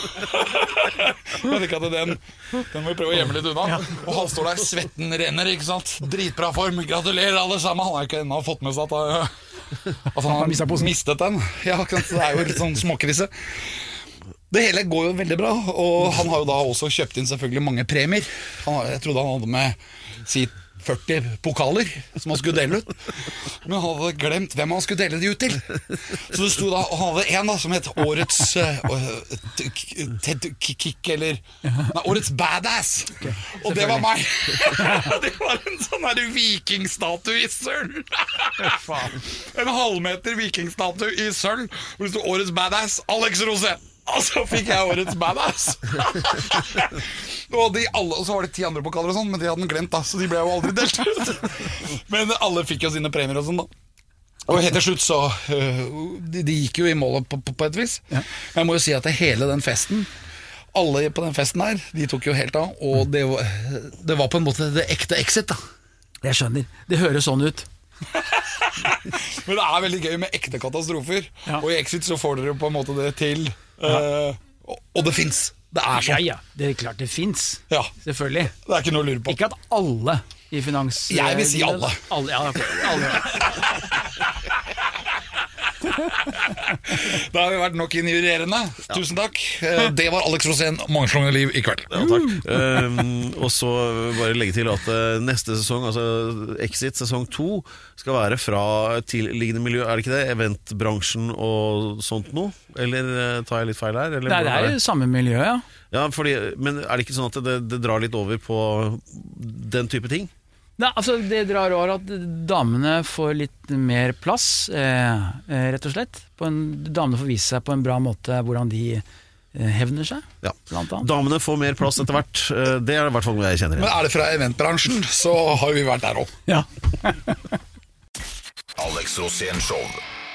Jeg tenker at den, den må vi prøve å gjemme litt unna. Og han står der, svetten renner, ikke sant. Dritbra form. Gratulerer, alle sammen. Han har ikke ennå fått med seg at, at han har mistet mistet den. Ja. Det er jo litt sånn småkrise. Det hele går jo veldig bra, og han har jo da også kjøpt inn selvfølgelig mange premier. Han, har- jeg trodde han hadde med si 40 pokaler som han skulle dele ut, men han hadde glemt hvem han skulle dele de ut til. Så det sto da, og Han hadde en da som het Årets eh, Ted Kick, eller Nei, Årets Badass. Og det var meg! [laughs] Det var en sånn her vikingstatue i sølv. En halvmeter vikingstatue i sølv hvor det sto Årets Badass, Alex Rosén. Og så fikk jeg årets badass! [laughs] og, de alle, og så var det ti andre pokaler, og sånn men de hadde den glemt, da så de ble jo aldri delt ut. [laughs] men alle fikk jo sine premier og sånn, da. Og helt til slutt så øh, de, de gikk jo i målet på, på, på et vis. Men jeg må jo si at det hele den festen Alle på den festen her, de tok jo helt av. Og det var, det var på en måte det ekte Exit, da. Jeg skjønner. Det høres sånn ut. [laughs] Men det er veldig gøy med ekte katastrofer. Ja. Og i Exit så får dere på en måte det til. Øh, og, og det fins. Det er sånn. ja. Det er klart det fins. Ja. Selvfølgelig. Det er ikke noe å lure på. Ikke at alle i finans... Jeg vil si alle. alle, ja, alle. [laughs] [laughs] Da har vi vært nok injurerende. Tusen takk. Eh, Det var Alex Rosén, Mangslungne liv i kveld. Ja, takk. Um, og så bare legge til at eh, neste sesong, altså Exit sesong to, skal være fra tilliggende miljø, er det ikke det? Eventbransjen og sånt noe? Eller tar jeg litt feil her? Eller Nei, det er jo samme miljø, ja. Ja, fordi, men er det ikke sånn at det, det drar litt over på den type ting? Nei, altså Det drar over at damene får litt mer plass, eh, eh, rett og slett. På en, damene får vise seg på en bra måte hvordan de eh, hevner seg, Ja. blant annet. Damene får mer plass etter hvert. eh, Det er i hvert fall noe jeg kjenner Men er det fra eventbransjen, så har vi vært der òg. Ja. [laughs] Alex Rosén Show.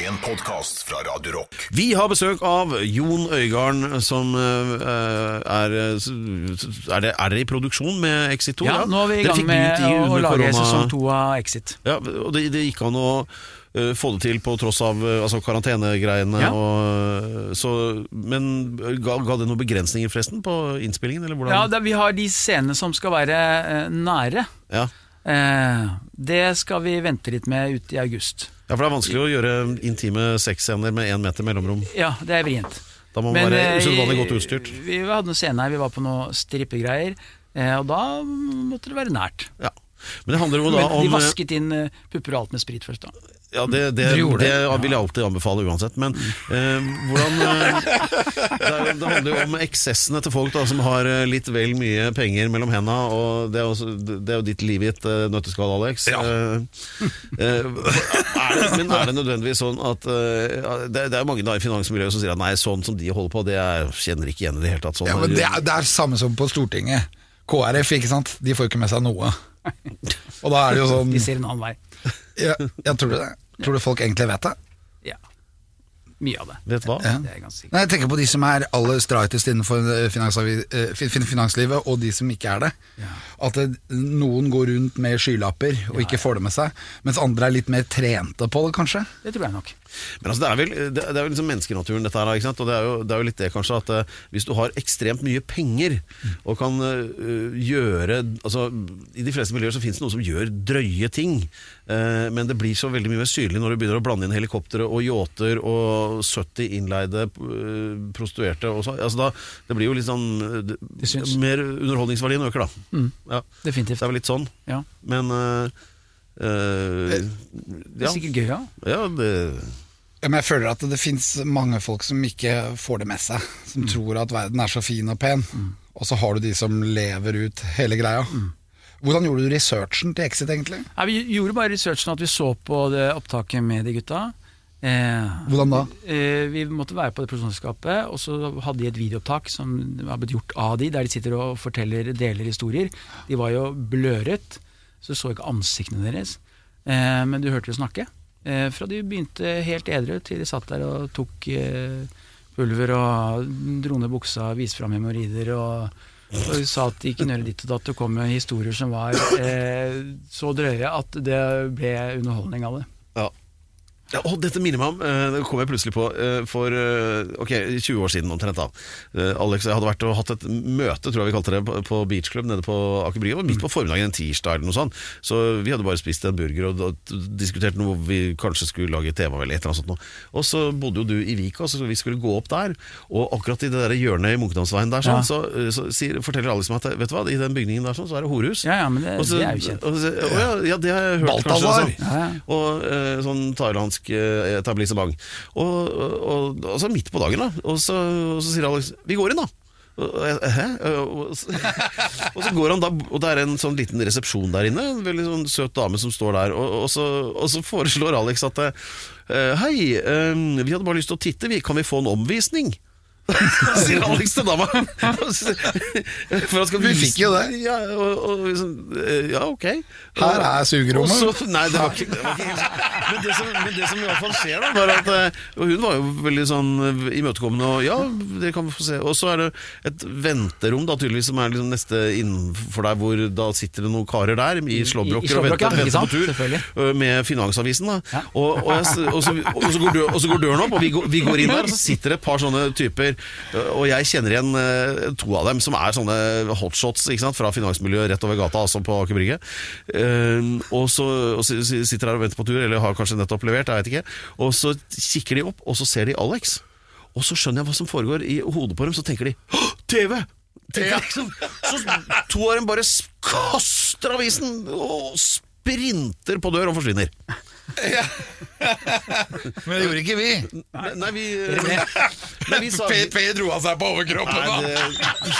En podkast fra Radio Rock. Vi har besøk av Jon Øygarden, som uh, er Er det- er dere i produksjon med Exit 2? ja, nå er vi i gang med i å, lage korona- sesong to av Exit. Ja, og det, det gikk an å eh, få det til på tross av eh, altså karantenegreiene. Ja. Og, så, men ga, ga det noen begrensninger forresten på innspillingen? Eller? Ja, det, Vi har de scenene som skal være eh, nære. Ja. Eh, det skal vi vente litt med ut i august. Ja, for det er vanskelig å gjøre intime sexscener med én meter mellomrom. Ja, det er vrient. Da må man være eh, usedvanlig godt utstyrt. Vi hadde noen scener her, vi var på noen strippegreier, eh, og da måtte det være nært. Ja. Men det handler jo da om de vasket inn eh, pupper og alt med sprit først, da. Ja, det, det, det, det? vil jeg alltid anbefale uansett. Men eh, hvordan eh, det, er, det handler jo om eksessene til folk da, som har eh, litt vel mye penger mellom henda. Og det er, også, det er jo ditt liv i et eh, nøtteskall, Alex. Ja. Eh, eh, er det, men er det nødvendigvis sånn at eh, det, det er mange da i finansmiljøet som sier at nei, sånn som de holder på, det er, kjenner ikke igjen i det hele tatt. Sånn, Ja, men det, er, det er samme som på Stortinget. KrF, ikke sant. De får ikke med seg noe. [laughs] Og da er det jo sånn De ser en annen vei. [laughs] ja, Jeg tror det. Tror du folk egentlig vet det? Ja. Mye av det. Vet hva? Ja. Det er jeg ganske sikker. Nei, jeg tenker på de som er aller straightest innenfor eh, finansavi- eh, fin- finanslivet, og de som ikke er det. At det, noen går rundt med skylapper og ikke får det med seg, mens andre er litt mer trente på det, kanskje. Det tror jeg nok. Men altså, det er vel, det, det er vel liksom menneskenaturen dette her, og det er, jo, det er jo litt det kanskje at uh, hvis du har ekstremt mye penger og kan uh, gjøre altså, I de fleste miljøer så finnes det noen som gjør drøye ting, uh, men det blir så veldig mye mer synlig når du begynner å blande inn helikoptre og yachter og 70 innleide prostituerte. Og så, altså da, det blir jo litt sånn. Mer underholdningsverdien øker, da. Ja, Definitivt. det er vel litt sånn, Ja. men eh, eh, Det er ja, sikkert gøy, ja. ja, det Ja, men jeg føler at det finnes mange folk som ikke får det med seg. Som tror at verden er så fin og pen. Og så har du de som lever ut hele greia. Hvordan gjorde du researchen til Exit, egentlig? Ja, vi gjorde bare researchen at vi så på det opptaket med de gutta. Eh, Hvordan da? eh, vi måtte være på det produksjonsselskapet, og så hadde de et videoopptak som har blitt gjort av de, der de sitter og forteller deler historier. De var jo bløret, så du så ikke ansiktene deres. Eh, men du hørte dem snakke. Eh, fra de begynte helt edru til de satt der og tok eh, pulver og dro ned buksa, viste fram hemoroider og Og sa at de kunne gjøre ditt og datt, og kom med historier som var eh, så drøye at det ble underholdning av det. Ja. Å, dette minner meg om, eh, det kom jeg plutselig på, eh, for eh, ok, 20 år siden omtrent da. Eh, Alex og jeg hadde vært og hatt et møte, tror jeg vi kalte det, på, på Beach Club nede på Aker Brygge. Det var midt på formiddagen en tirsdag eller noe sånt. Så vi hadde bare spist en burger og, diskutert noe vi kanskje skulle lage tema eller et eller annet sånt noe. Og så bodde jo du i Vika, så vi skulle gå opp der. Og akkurat i det der hjørnet i Munkedamsveien der, sånn, så, så sier, forteller Alex meg at vet du hva, i den bygningen der sånn, så er det horehus. Ja, ja, men det, Og så- det er jo kjent. og så- å ja, ja, det har jeg hørt Balthazar. kanskje. Ja, ja. Sånn. Og eh, sånn thailandsk eh, etablissement. Og, og, og, så midt på dagen, da. Og så, og så sier Alex 'vi går inn', da. Hæ? [laughs] Og så, går han da, og det er en sånn liten resepsjon der inne. En veldig sånn søt dame som står der. Og, og, så, og så foreslår Alex at eh, Hei, eh, vi hadde bare lyst til å titte, kan vi få en omvisning? [laughs] sier Alex til dama. [laughs] For at Vi fikk jo det. Ja, og, og, liksom, eh, ja ok. Her er sugerommet. Så- nei, det var ikke, det var ikke [laughs] men det, som, men det som i hvert fall skjer, da, var at eh, Og hun var jo veldig sånn eh, imøtekommende, og ja, dere kan få se. Og så er det et venterom, da tydeligvis, som er liksom neste innenfor der hvor da sitter det noen karer der i slåbroker og venter, ja, venter på tur med Finansavisen. da og, og, jeg, og, så, og, så går dø- og så går døren opp, og vi går, vi går inn der, og så sitter det et par sånne typer, ø, og jeg kjenner igjen to av dem som er sånne hotshots ikke sant, fra finansmiljøet rett over gata, altså på Aker Brygge. Eh, og så og si- si- sitter der og venter på tur, eller har kanskje nettopp levert, jeg vet ikke. Og så kikker de opp, og så ser de Alex. Og så skjønner jeg hva som foregår i hodet på dem, så tenker de «Åh, TV! de, liksom. Så to av dem bare kaster avisen og sprinter på dør og forsvinner. Men det gjorde ikke vi. Nei, nei vi, nei, vi sa Per, dro av seg på overkroppen. Da.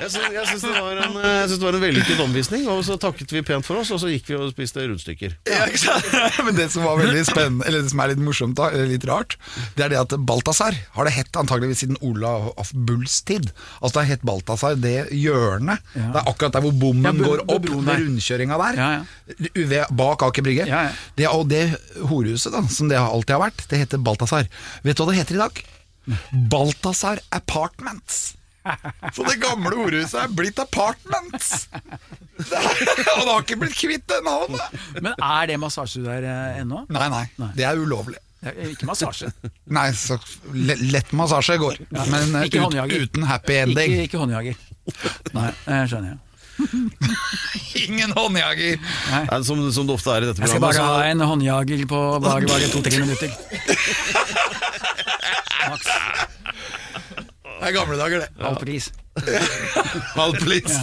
jeg syns, jeg syns det, var en, jeg syns det var en vellykket omvisning, og så takket vi pent for oss, og så gikk vi og spiste rundstykker. Ja, ikke sant? [laughs] Men det som var veldig spennende Eller det som er litt morsomt, da, eller litt rart, det er det at Balthazar har det hett antageligvis siden Olav af Bulls tid. Altså det har hett Balthazar, det hjørnet. Det er akkurat der hvor bommen Ja, går opp, der. rundkjøringa der. Ja, Ved- Bak Aker Brygge. Ja, ja. Det, og det horhuset, da, som det alltid har vært, det heter Balthazar. Vet du hva det heter i dag? Balthazar Apartments. Så det gamle ordhuset er blitt Apartments! Og det [laughs] har ikke blitt kvitt det navnet! Men er det massasje der eh, ennå? Nei, nei, det er ulovlig. Det er Ikke massasje. [laughs] Nei, så le lett massasje går, men eh, Ikke ut, håndjager. uten happy ending. Ikke, ikke håndjager. Nei, jeg skjønner jeg. [laughs] Ingen håndjager! Nei, som, som det ofte er i dette programmet. Jeg skal bare ha en håndjager på bare, bare to-tre minutter. [laughs] Maks. Det er gamle dager, det. Halv pris. [laughs] Halv pris.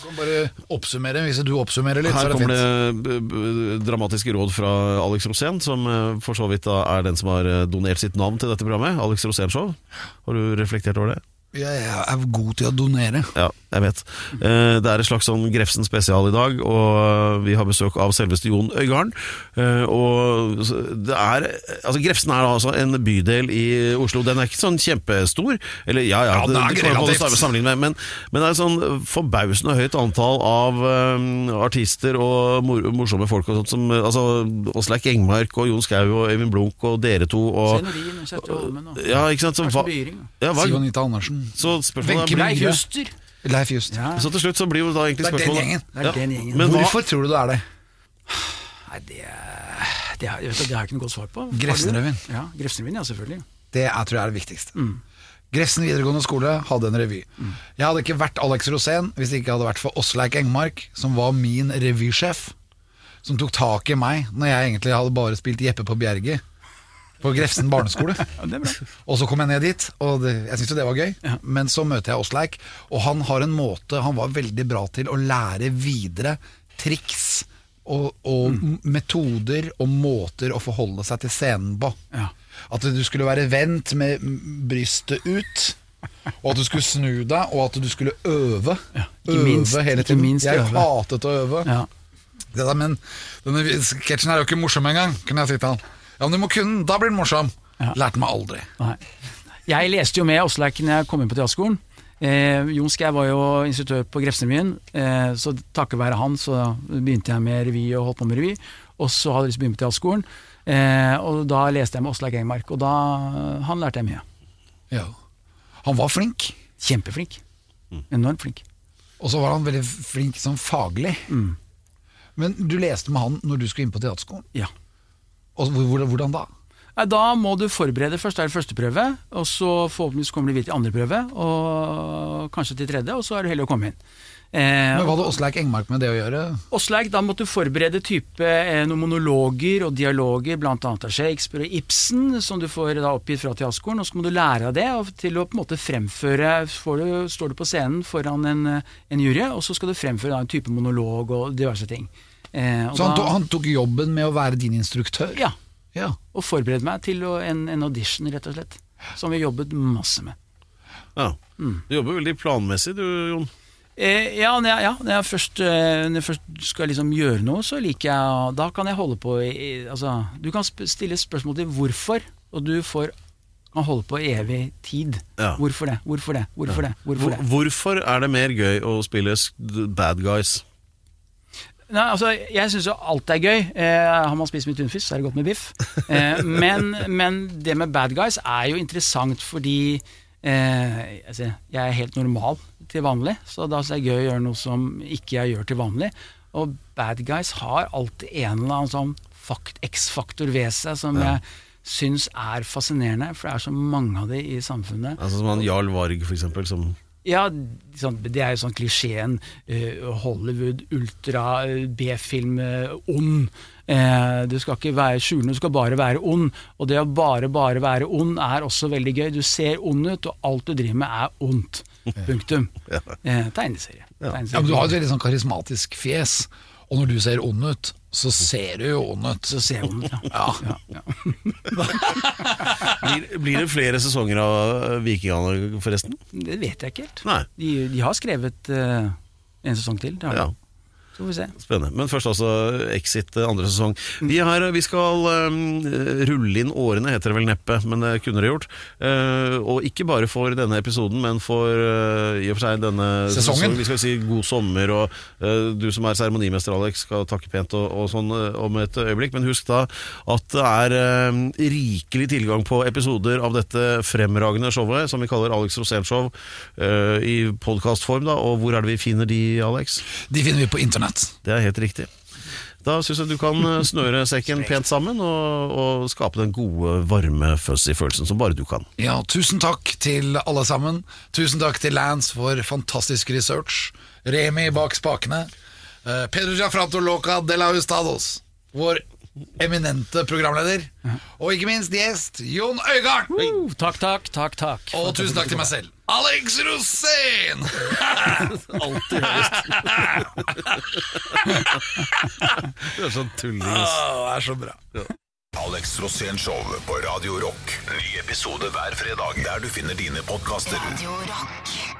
Du kan bare oppsummere, hvis du oppsummerer litt. Her er det kommer det b- dramatiske råd fra Alex Rosén, som eh, for så vidt da er den som har eh, donert sitt navn til dette programmet. Alex Rosén Show. Har du reflektert over det? Jeg er god til å donere. Ja, jeg vet. Eh, Det er et slags sånn Grefsen spesial i dag, og vi har besøk av selveste Jon Øigarden. Eh, Og det er Altså, Grefsen er altså en bydel i Oslo. Den er ikke sånn kjempestor. Eller ja, ja, Ja, den er det, det kan sammenligne med, men, men det er et sånn forbausende høyt antall av um, artister og mor morsomme folk og sånt som Altså Åsleik Engmark og Jon Skau og Øyvind Blunk og dere to og Senorin og Kjersti Holmen og Ja, ikke sant? Så, hva, ja, hva, Siv Anita Andersen. Så spørsmålet er Leif. Juster. Leif Just. Ja. så til slutt så blir jo da egentlig Det er den spørsmålet gjengen. Det er den gjengen. Men hva, Hvorfor tror du det er det? Nei, det, det, har- vet du, det har jeg ikke noe godt svar på. Har du? Grefsenrevyen. Ja, Grefsenrevyen, ja, selvfølgelig. Det er, tror jeg er det viktigste. Grefsen videregående skole hadde en revy. Jeg hadde ikke vært Alex Rosén hvis det ikke hadde vært for Åsleik Engmark, som var min revysjef. Som tok tak i meg når jeg egentlig hadde bare spilt Jeppe på Bjerget. På Grefsen barneskole. [laughs] Ja, det bra. Og så kom jeg ned dit, og det, jeg syntes jo det var gøy. Men så møter jeg Åsleik, og han har en måte Han var veldig bra til å lære videre triks og, og mm. metoder og måter å forholde seg til scenen på. Ja. At du skulle være vendt med brystet ut. Og at du skulle snu deg, og at du skulle øve. Ja, øve minst- hele tiden. minst jeg øve. hatet å øve. Ja. Det der, men denne sketsjen er jo ikke morsom engang, kunne jeg si til han. Ja, men du må kunne den, da blir den morsom. Ja. Lærte meg aldri. Nei. Jeg leste jo med Åsleik når jeg kom inn på teaterskolen. Eh, Jon Skau var jo instruktør på Grefsenrevyen, eh, så takket være han så begynte jeg med revy og holdt på med revy. Og så hadde jeg lyst til å begynne på teaterskolen, eh, og da leste jeg med Åsleik Engmark, og da han lærte jeg mye. Ja. Han var flink, Kjempeflink. Enormt flink. og så var han veldig flink sånn faglig. Men du leste med han når du skulle inn på teaterskolen. Ja. Og hvor- hvor- hvordan da? Da må du forberede. Først er det første prøve, og så forhåpentligvis kommer du videre til andre prøve, og kanskje til tredje, og så er du heldig å komme inn. Eh, Men Hva hadde Åsleik Engmark med det å gjøre? Åsleik, da måtte du forberede type eh, noen monologer og dialoger, bl.a. av Shakespeare og Ibsen, som du får da oppgitt fra teaterskolen, og så må du lære av det og til å på en måte fremføre får du, Står du på scenen foran en, eh, en jury, og så skal du fremføre da, en type monolog og diverse ting. Eh, og Så han, da- to, han tok jobben med å være din instruktør? Ja, Ja. og forberedte meg til å, en, en audition, rett og slett. Som vi jobbet masse med. Ja. Mm. Du jobber veldig planmessig du, Jon. Eh, ja, når jeg, ja, når jeg først, eh, når jeg først skal liksom gjøre noe, så liker jeg Da kan jeg holde på i, altså, Du kan sp stille spørsmål til hvorfor, og du får kan holde på evig tid. Ja. Hvorfor det? Hvorfor det? Hvorfor det? Hvorfor det? hvorfor er det mer gøy å spille bad guys? Nei, altså, jeg syns jo alt er gøy. Eh, har man spist mye tunfisk, så er det godt med biff. Eh, men, men det med bad guys er jo interessant fordi eh, altså, jeg er helt normal til vanlig, så da er det gøy å gjøre noe som ikke jeg gjør til vanlig. Og bad guys har alltid en eller annen sånn X-faktor ved seg som jeg syns er fascinerende, for det er så mange av de i samfunnet. Altså Som han Jarl Varg, for eksempel. Som, Ja, sånn, det er jo sånn klisjeen eh, Hollywood, ultra, eh, B-film, eh, ond. Eh, du skal ikke være skjulende, du skal bare være ond. Og det å bare, bare være ond er også veldig gøy. Du ser ond ut, og alt du driver med er ondt. [laughs] Punktum. Tegneserie. tegneserie. ja, men Du har et veldig sånn karismatisk fjes, og når du ser ond ut, så ser du jo ond ut. Så ser jeg ond ut, ja. ja, ja. blir, blir det flere sesonger av Vikingene, forresten? Det vet jeg ikke helt. Nei. De, de har skrevet uh, en sesong til. Det har de. Så får vi se. Spennende. Men først altså Exit eh, andre sesong. Vi, har, vi skal um, rulle inn årene, heter det vel neppe, men det kunne det gjort. Uh, og ikke bare for denne episoden, men for uh, i og for seg denne Sesongen. sesongen. Vi skal si god sommer, og uh, du som er seremonimester, Alex, skal takke pent og, og sånn om et øyeblikk. Men husk da at det er rikelig tilgang på episoder av dette fremragende showet, som vi kaller Alex Rosén-show, eh, i podkastform. da, Og hvor er det vi finner de, Alex? De finner vi på internett. Det er helt riktig. Da syns jeg du kan eh, snøre sekken pent sammen og, og skape den gode, varme fuzzy-følelsen som bare du kan. Ja, tusen takk til alle sammen. Tusen takk til Lance for fantastisk research. Remi bak spakene. Uh, Pedro Giafranto Loca de la Hustados, vår eminente programleder. Og ikke minst gjest Jon Øigarden. Uh, takk, takk, takk, takk. Og tusen takk til meg selv. Alex Rosén! [laughs] Alltid høyest. [laughs] du er sånn tulling. Det er så bra. Alex Rosén Show på Radio Rock. Ny episode hver fredag der du finner dine podkaster. Radio Rock.